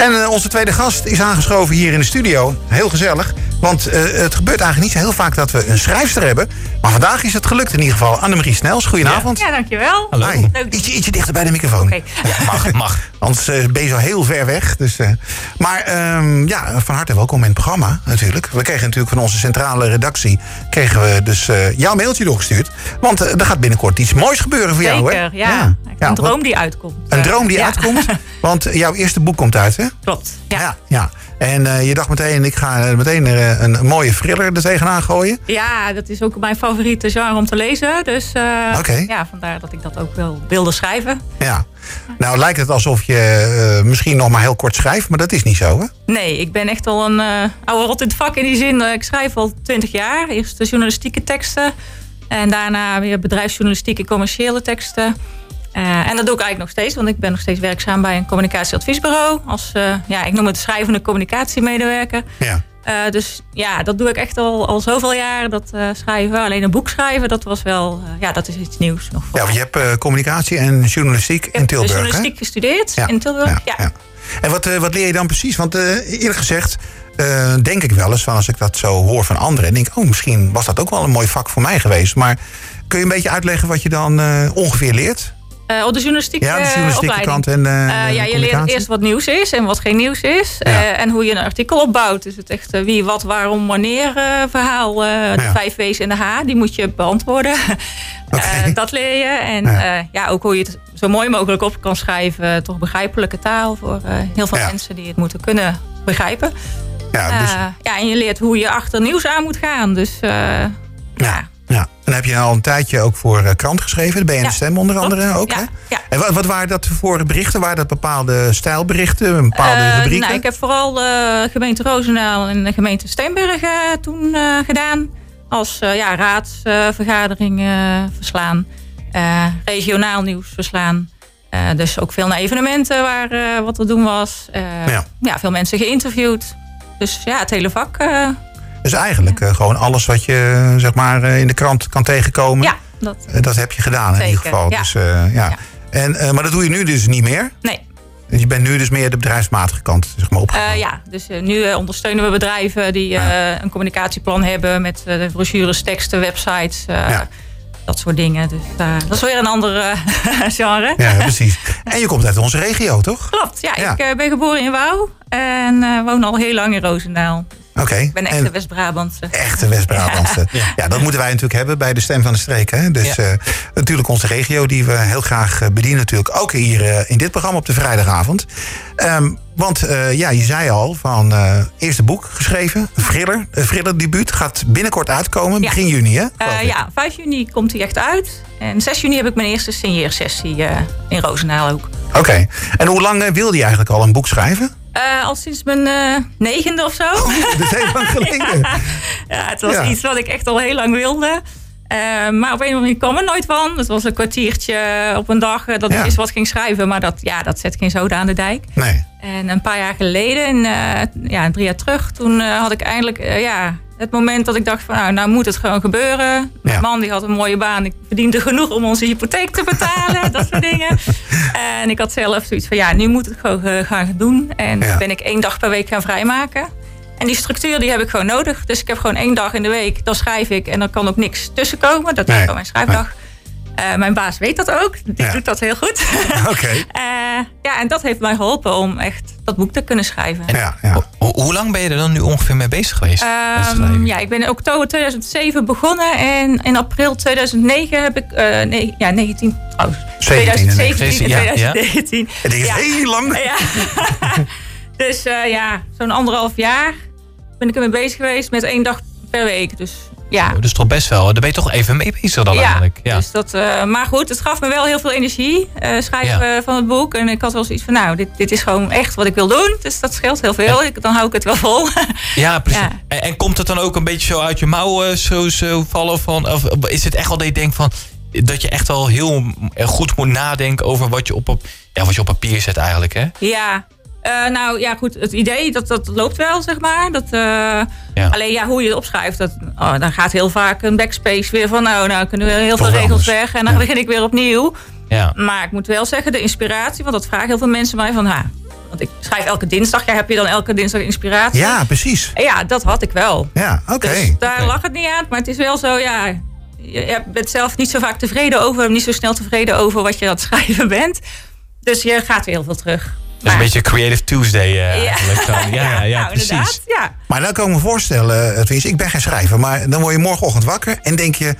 En eh, onze tweede gast is aangeschoven hier in de studio. Heel gezellig. Want eh, het gebeurt eigenlijk niet zo heel vaak dat we een schrijfster hebben. Maar vandaag is het gelukt in ieder geval. Annemarie Snels, goedenavond. Ja, dankjewel. Hallo. Hi. Leuk. Ietsje, ietsje dichter bij de microfoon. Oké. Ja, mag, Mag. Anders eh, ben je zo heel ver weg. Dus, eh, maar ehm, ja, van harte welkom in het programma natuurlijk. We kregen natuurlijk van onze centrale redactie... kregen we dus eh, jouw mailtje doorgestuurd. Want er gaat binnenkort iets moois gebeuren voor jou, hè? Zeker, ja. Ja, Een droom die uitkomt. Een droom die Ja, uitkomt. Want jouw eerste boek komt uit, hè? Klopt. Ja. Ja, ja. En eh, je dacht meteen, ik ga eh, meteen eh, een mooie thriller er tegenaan gooien. ja, dat is ook mijn favoriete genre om te lezen. Dus Oké. ja, vandaar dat ik dat ook wel wilde schrijven. Ja. Nou lijkt het alsof je misschien nog maar heel kort schrijft, maar dat is niet zo, hè? Nee, ik ben echt al een oude rot in het vak in die zin. ik schrijf al twintig jaar. Eerst de journalistieke teksten. En daarna weer bedrijfsjournalistieke commerciële teksten. Eh, en dat doe ik eigenlijk nog steeds, want ik ben nog steeds werkzaam bij een communicatieadviesbureau. Als, eh, ja, ik noem het schrijvende communicatiemedewerker. Ja. Eh, dus ja, dat doe ik echt al, al zoveel jaar, dat schrijven. Alleen een boek schrijven, dat was wel, ja, dat is iets nieuws nog voor Ja, je hebt communicatie en journalistiek Ik in heb Tilburg, hè? journalistiek gestudeerd Ja. in Tilburg. Ja, Ja. En wat, wat leer je dan precies? Want eerlijk gezegd denk ik wel eens van als ik dat zo hoor van anderen... en denk oh, misschien was dat ook wel een mooi vak voor mij geweest. Maar kun je een beetje uitleggen wat je dan ongeveer leert? Eh, op de journalistiek Ja, de eh, journalistieke opleiding. kant en eh, ja, je leert eerst wat nieuws is en wat geen nieuws is. Ja. En hoe je een artikel opbouwt. Dus het echt wie, wat, waarom, wanneer verhaal. de Ja. vijf W's en de H, die moet je beantwoorden. Dat leer je. En Ja. ja. ook hoe je het zo mooi mogelijk op kan schrijven. Toch begrijpelijke taal voor heel veel mensen die het moeten kunnen begrijpen. Ja, dus, ja, en je leert hoe je achter nieuws aan moet gaan. Dus ja. Ja. En heb je al een tijdje ook voor eh, krant geschreven, de BN Ja. Stem onder Klopt. andere ook, Ja, hè? ja. En wat, wat waren dat voor berichten? Waren dat bepaalde stijlberichten, bepaalde Eh, rubrieken? nou, ik heb vooral de gemeente Roosendaal en de gemeente Steenbergen toen eh, gedaan. Als eh, ja, raadsvergadering eh, verslaan. Eh, regionaal nieuws verslaan. Eh, dus ook veel naar evenementen waar eh, wat te doen was. Eh, Ja. ja. veel mensen geïnterviewd. Dus ja, het hele vak. Dus eigenlijk eh, gewoon alles wat je eh, zeg maar, eh, in de krant kan tegenkomen. ja, dat. Dat heb je gedaan in ieder geval. ja. Dus, ja. Ja. En, maar dat doe je nu dus niet meer. Nee, Dus je bent nu dus meer de bedrijfsmatige kant zeg maar, opgegaan. Ja, dus nu ondersteunen we bedrijven die een communicatieplan hebben met de brochures, teksten, websites, Ja. dat soort dingen. Dus dat is weer een ander genre. Ja, precies. En je komt uit onze regio, toch? Klopt, ja, Ja. ik ben geboren in Wouw en woon al heel lang in Roosendaal. Oké. Ik ben echt West-Brabantse. Echte West-Brabantse. Ja. dat moeten wij natuurlijk hebben bij de Stem van de Streek. Hè? Dus Ja. eh, natuurlijk onze regio die we heel graag eh, bedienen. Natuurlijk ook hier eh, in dit programma op de vrijdagavond. Ehm, want ja, je zei al van eerste boek geschreven. Een thriller debuut. Gaat binnenkort uitkomen. Ja. Begin juni hè? Ja, 5 juni komt hij echt uit. En 6 juni heb ik mijn eerste signeersessie in Roosendaal ook. Oké. En hoe lang wilde je eigenlijk al een boek schrijven? Eh, al sinds mijn eh, negende of zo. Dat is heel lang geleden. Ja, het was Ja. iets wat ik echt al heel lang wilde. Eh, maar op een of andere manier kwam er nooit van. Het was een kwartiertje op een dag dat Ja. ik eens wat ging schrijven. Maar dat, ja, dat zet geen zoden aan de dijk. Nee. En een paar jaar geleden, en, ja, drie jaar terug, toen had ik eindelijk ja, het moment dat ik dacht van nou, nou moet het gewoon gebeuren. Mijn Ja. man die had een mooie baan, ik verdiende genoeg om onze hypotheek te betalen, dat soort dingen. En ik had zelf zoiets van ja, nu moet het gewoon eh, gaan doen. En Ja. ben ik één dag per week gaan vrijmaken. En die structuur die heb ik gewoon nodig. Dus ik heb gewoon één dag in de week, dan schrijf ik en dan kan ook niks tussenkomen. Dat is gewoon mijn schrijfdag. Eh, mijn baas weet dat ook. Die Ja. doet dat heel goed. Oké. Eh, ja, en dat heeft mij geholpen om echt dat boek te kunnen schrijven. Ja, ja. Ho- ho- hoe lang ben je er dan nu ongeveer mee bezig geweest? Ehm, ja, ik ben in oktober 2007 begonnen en in april 2009 heb ik, eh, nee, ja, 19, oh, 17 en 2017 en ja, ja. 2019. Het is Ja. heel lang. Ja. dus eh, ja, zo'n anderhalf jaar ben ik ermee bezig geweest met één dag per week. Dus ja, Dus toch best wel. Daar ben je toch even mee bezig dan ja, eigenlijk. Ja. Dus dat, eh, maar goed, het gaf me wel heel veel energie, eh, schrijven van het boek. En ik had wel zoiets van, nou, dit, dit is gewoon echt wat ik wil doen. Dus dat scheelt heel veel. Dan hou ik het wel vol. Ja, precies. Ja. En, en komt het dan ook een beetje zo uit je mouw eh, zo, zo vallen? Van, of is het echt wel dat je denkt van... dat je echt wel heel goed moet nadenken over wat je op, op, ja, wat je op papier zet eigenlijk, hè? Ja, eh, nou ja, goed. Het idee dat, dat loopt wel, zeg maar. Dat, eh, Alleen ja, hoe je het opschrijft, dat, oh, dan gaat heel vaak een backspace weer van... nou, nou kunnen we heel Toch veel regels anders. weg en dan Ja. begin ik weer opnieuw. Ja. Maar ik moet wel zeggen, de inspiratie, want dat vragen heel veel mensen mij van... Ha, Want ik schrijf elke dinsdag. Ja, heb je dan elke dinsdag inspiratie? Ja, precies. Ja, dat had ik wel. Ja, oké. Dus daar lag het niet aan. Maar het is wel zo, ja... Je je bent zelf niet zo vaak tevreden over... niet zo snel tevreden over wat je aan het schrijven bent. Dus je gaat weer heel veel terug. Dat is een beetje Creative Tuesday eh, Ja. dan. Ja, ja, ja, nou, precies. Ja. Maar dan kan ik me voorstellen, het is, ik ben geen schrijver, maar dan word je morgenochtend wakker en denk je,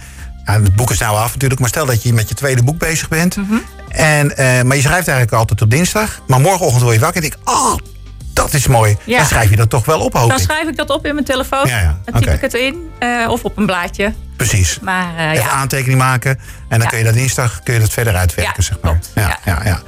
ja, het boek is nou af natuurlijk, maar stel dat je met je tweede boek bezig bent. Mhm. en, eh, maar je schrijft eigenlijk altijd op dinsdag, maar morgenochtend word je wakker en denk ik, oh, dat is mooi. Ja. Dan schrijf je dat toch wel op, hoop Dan ik. schrijf ik dat op in mijn telefoon. Ja, ja. Dan typ ik het in. eh, of op een blaadje. Precies. Maar eh, Even ja. aantekening maken en dan Ja. kun je dat dinsdag kun je dat verder uitwerken, Ja, zeg maar. klopt. Ja, Ja. ja.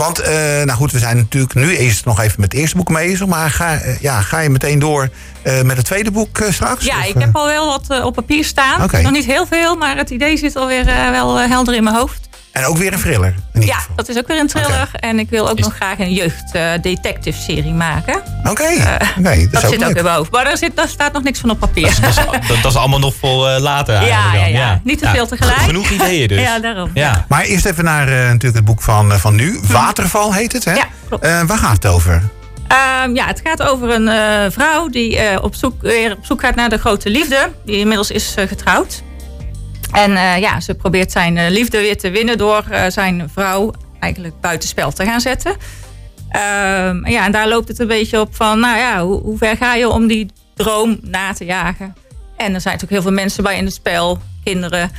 Want, eh, nou goed, we zijn natuurlijk nu eerst nog even met het eerste boek bezig, maar ga, eh, ja, ga je meteen door eh, met het tweede boek straks? Ja, Of, ik heb al wel wat op papier staan. Nog niet heel veel, maar het idee zit alweer wel helder in mijn hoofd. En ook weer een thriller, Ja, geval. dat is ook weer een thriller. En ik wil ook Is- nog graag een jeugd eh, detective serie maken. Oké, Eh, nee, dat, Dat zit ook in mijn hoofd. Maar daar, zit, daar staat nog niks van op papier. Dat, is, dat, dat is allemaal nog voor eh, later Ja, eigenlijk dan. ja, ja. Niet te veel tegelijk. Genoeg ideeën dus. Ja, daarom. Ja. Maar eerst even naar eh, natuurlijk het boek van, van nu. Waterval heet het, hè? Hm. Ja, klopt. Eh, waar gaat het over? Ehm, ja, het gaat over een eh, vrouw die eh, op, zoek, weer op zoek gaat naar de grote liefde. Die inmiddels is getrouwd. En eh, ja, ze probeert zijn eh, liefde weer te winnen door eh, zijn vrouw eigenlijk buitenspel te gaan zetten. Ehm, ja, en daar loopt het een beetje op van, nou ja, hoe, hoe ver ga je om die droom na te jagen? En er zijn natuurlijk heel veel mensen bij in het spel, kinderen.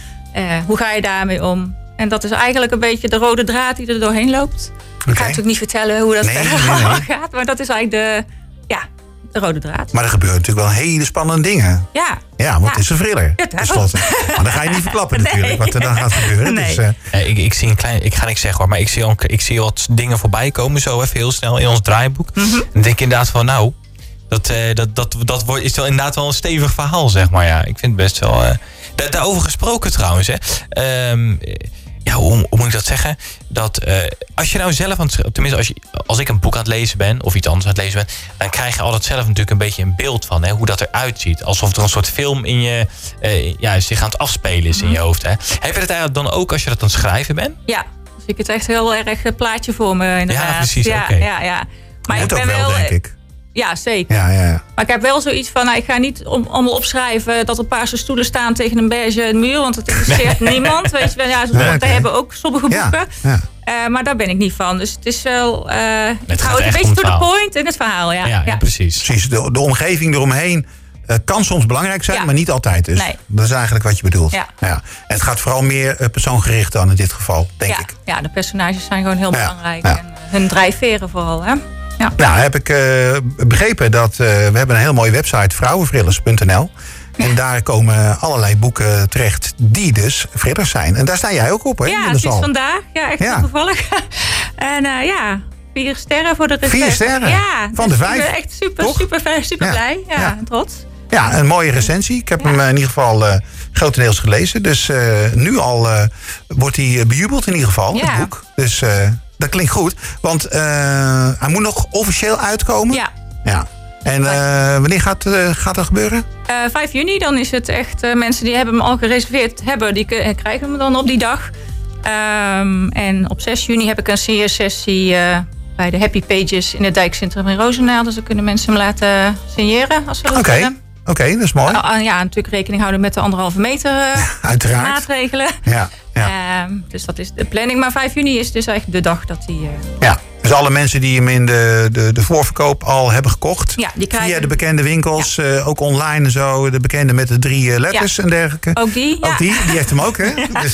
Hoe ga je daarmee om? En dat is eigenlijk een beetje de rode draad die er doorheen loopt. Ik ga natuurlijk niet vertellen hoe dat Nee, verder nee, nee. allemaal gaat, maar dat is eigenlijk de, de rode draad. Maar er gebeuren natuurlijk wel hele spannende dingen. Ja, Ja, want Ja. het is een thriller. Ja, slotte. Maar dan ga je niet verklappen Nee. natuurlijk, wat er dan gaat gebeuren. Nee. Dus, eh, ik, ik zie een klein, ik ga niks zeggen hoor, maar ik zie, al, ik zie wat dingen voorbij komen zo even heel snel in ons draaiboek. Mhm. En denk ik inderdaad van nou, dat, eh, dat, dat, dat wordt, is wel inderdaad wel een stevig verhaal zeg maar. Ja, ik vind het best wel... eh, da- daarover gesproken trouwens hè. Ehm, eh, ja, hoe, hoe moet ik dat zeggen? Dat eh, als je nou zelf aan het tenminste als, je, als ik een boek aan het lezen ben of iets anders aan het lezen ben, dan krijg je altijd zelf natuurlijk een beetje een beeld van hè, hoe dat eruit ziet. Alsof er een soort film in je, eh, ja, zich aan het afspelen is in je hoofd. Hè. Heb je dat eigenlijk dan ook als je dat aan het schrijven bent? ja. Dus ik het echt heel erg het plaatje voor me inderdaad. Ja, precies, Ja, oké. ja, ja. Maar moet ik ook ben wel, wel, denk ik. Ja, zeker. Ja, ja, ja. Maar ik heb wel zoiets van, nou, ik ga niet om, allemaal opschrijven dat er paarse stoelen staan tegen een beige muur, want het interesseert niemand. Weet je wel, ja, Nee, daar hebben ook sommige boeken. ja. Eh, maar daar ben ik niet van. Dus het is wel, eh ik gaat het een beetje to het the point in het verhaal. Ja, Ja, ja, precies. Precies, de, de omgeving eromheen eh, kan soms belangrijk zijn, Ja. maar niet altijd. Dus Nee. dat is eigenlijk wat je bedoelt. Ja. En het gaat vooral meer persoongericht dan in dit geval, denk ja, ik. ja, de personages zijn gewoon heel Ja, belangrijk. ja. En hun drijfveren vooral. Hè? Ja. Nou, heb ik eh, begrepen dat eh, we hebben een heel mooie website, vrouwenvrillers.nl. En daar komen allerlei boeken terecht die dus frillers zijn. En daar sta jij ook op, hè? Ja, inmiddels het is al. vandaag. Ja, echt Ja. toevallig. en eh, ja, vier sterren voor de Vier recensie. sterren? Ja, Van dus de Ik vijf? ben echt super, Toch? super, super, super blij. Ja, trots. Ja, een mooie recensie. Ik heb hem in ieder geval grotendeels gelezen. Dus nu al wordt hij bejubeld in ieder geval, het boek. Dus dat klinkt goed. Want eh, hij moet nog officieel uitkomen. Ja. ja. En eh, wanneer gaat, eh, gaat dat gebeuren? Eh 5 juni, dan is het echt... mensen die hebben hem al gereserveerd hebben, die krijgen hem dan op die dag. Ehm, en op 6 juni heb ik een signeersessie bij de Happy Pages in het Dijkcentrum in Roosendaal. Dus dan kunnen mensen hem laten signeren als ze dat Oké, willen. Oké, dat is mooi. Ah, ah, ja, natuurlijk rekening houden met de anderhalve meter eh, Uiteraard. maatregelen. Ja, ja. Ehm, dus dat is de planning. Maar 5 juni is dus echt de dag dat hij... eh, ja. Dus alle mensen die hem in de, de, de voorverkoop al hebben gekocht. Ja, die krijgen- Via de bekende winkels, eh, ook online en zo. De bekende met de drie letters en dergelijke. ook die, ja. Ook die, die heeft hem ook, hè? Dus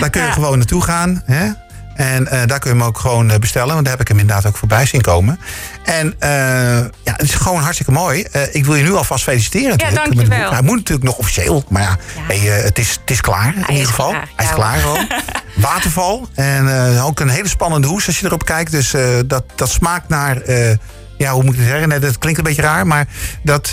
daar kun je gewoon naartoe gaan. Hè? En eh, daar kun je hem ook gewoon eh, bestellen. Want daar heb ik hem inderdaad ook voorbij zien komen. En eh, ja, het is gewoon hartstikke mooi. Ik wil je nu alvast feliciteren. natuurlijk, dankjewel. boek. Hij moet natuurlijk nog officieel. Maar ja, hey, het, is, het is klaar in ieder geval. klaar, Hij is ja. klaar gewoon. Waterval. En ook een hele spannende hoes als je erop kijkt. Dus dat, dat smaakt naar... ja, hoe moet ik het zeggen? Dat klinkt een beetje raar. Maar dat,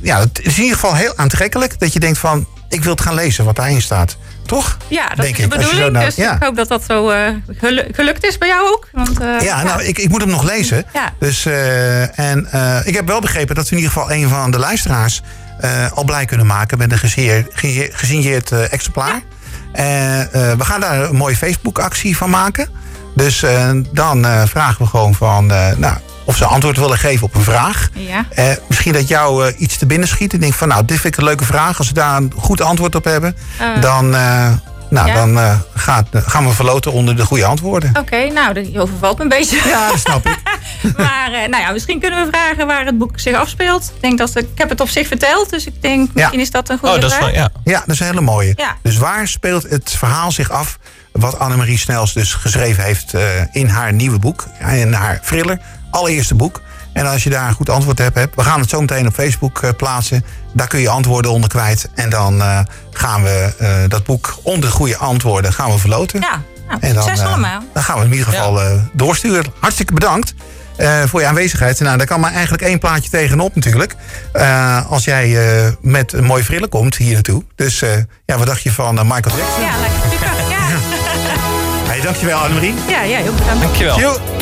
ja, het is in ieder geval heel aantrekkelijk. Dat je denkt van, ik wil het gaan lezen wat daarin staat. Toch? Ja, dat Denk is de ik, bedoeling. naar- dus ja. ik hoop dat dat zo eh, gelu- gelukt is bij jou ook. Want, eh, Ja, nou, ik, ik moet hem nog lezen. Ja. Dus, eh, en ik heb wel begrepen dat we in ieder geval een van de luisteraars al blij kunnen maken met een gesigneerd, ge- gesigneerd exemplaar. We gaan daar een mooie Facebook-actie van maken. Dus dan vragen we gewoon van, nou, of ze antwoord willen geven op een vraag. Ja. Eh, misschien dat jou eh, iets te binnen schiet. En denk van, nou, dit vind ik een leuke vraag. Als we daar een goed antwoord op hebben, Eh. dan, eh, nou, Ja. dan eh, gaat, gaan we verloten onder de goede antwoorden. Oké, nou, dat overvalt me een beetje. Ja, dat snap ik. maar eh, nou ja, misschien kunnen we vragen waar het boek zich afspeelt. Ik, denk dat, ik heb het op zich verteld, dus ik denk misschien is dat een goede Oh, dat is vraag. wel, ja. Ja, dat is een hele mooie. Ja. Dus waar speelt het verhaal zich af? Wat Annemarie Snels dus geschreven heeft eh, in haar nieuwe boek. In haar thriller, allereerste boek. En als je daar een goed antwoord op hebt, we gaan het zo meteen op Facebook eh, plaatsen. Daar kun je antwoorden onder kwijt. En dan eh, gaan we eh, dat boek onder goede antwoorden gaan we verloten. Ja, nou, En dan, succes allemaal. dan gaan we het in ieder geval eh, doorsturen. Hartstikke bedankt eh, voor je aanwezigheid. Nou, daar kan maar eigenlijk één plaatje tegenop natuurlijk. Eh, als jij eh, met een mooie frillen komt hier naartoe. Dus eh, ja, wat dacht je van Michael Jackson? Ja, lekker super. Ja, Hey, dankjewel Annemarie. ja, ja heel bedankt. Dankjewel. Joe.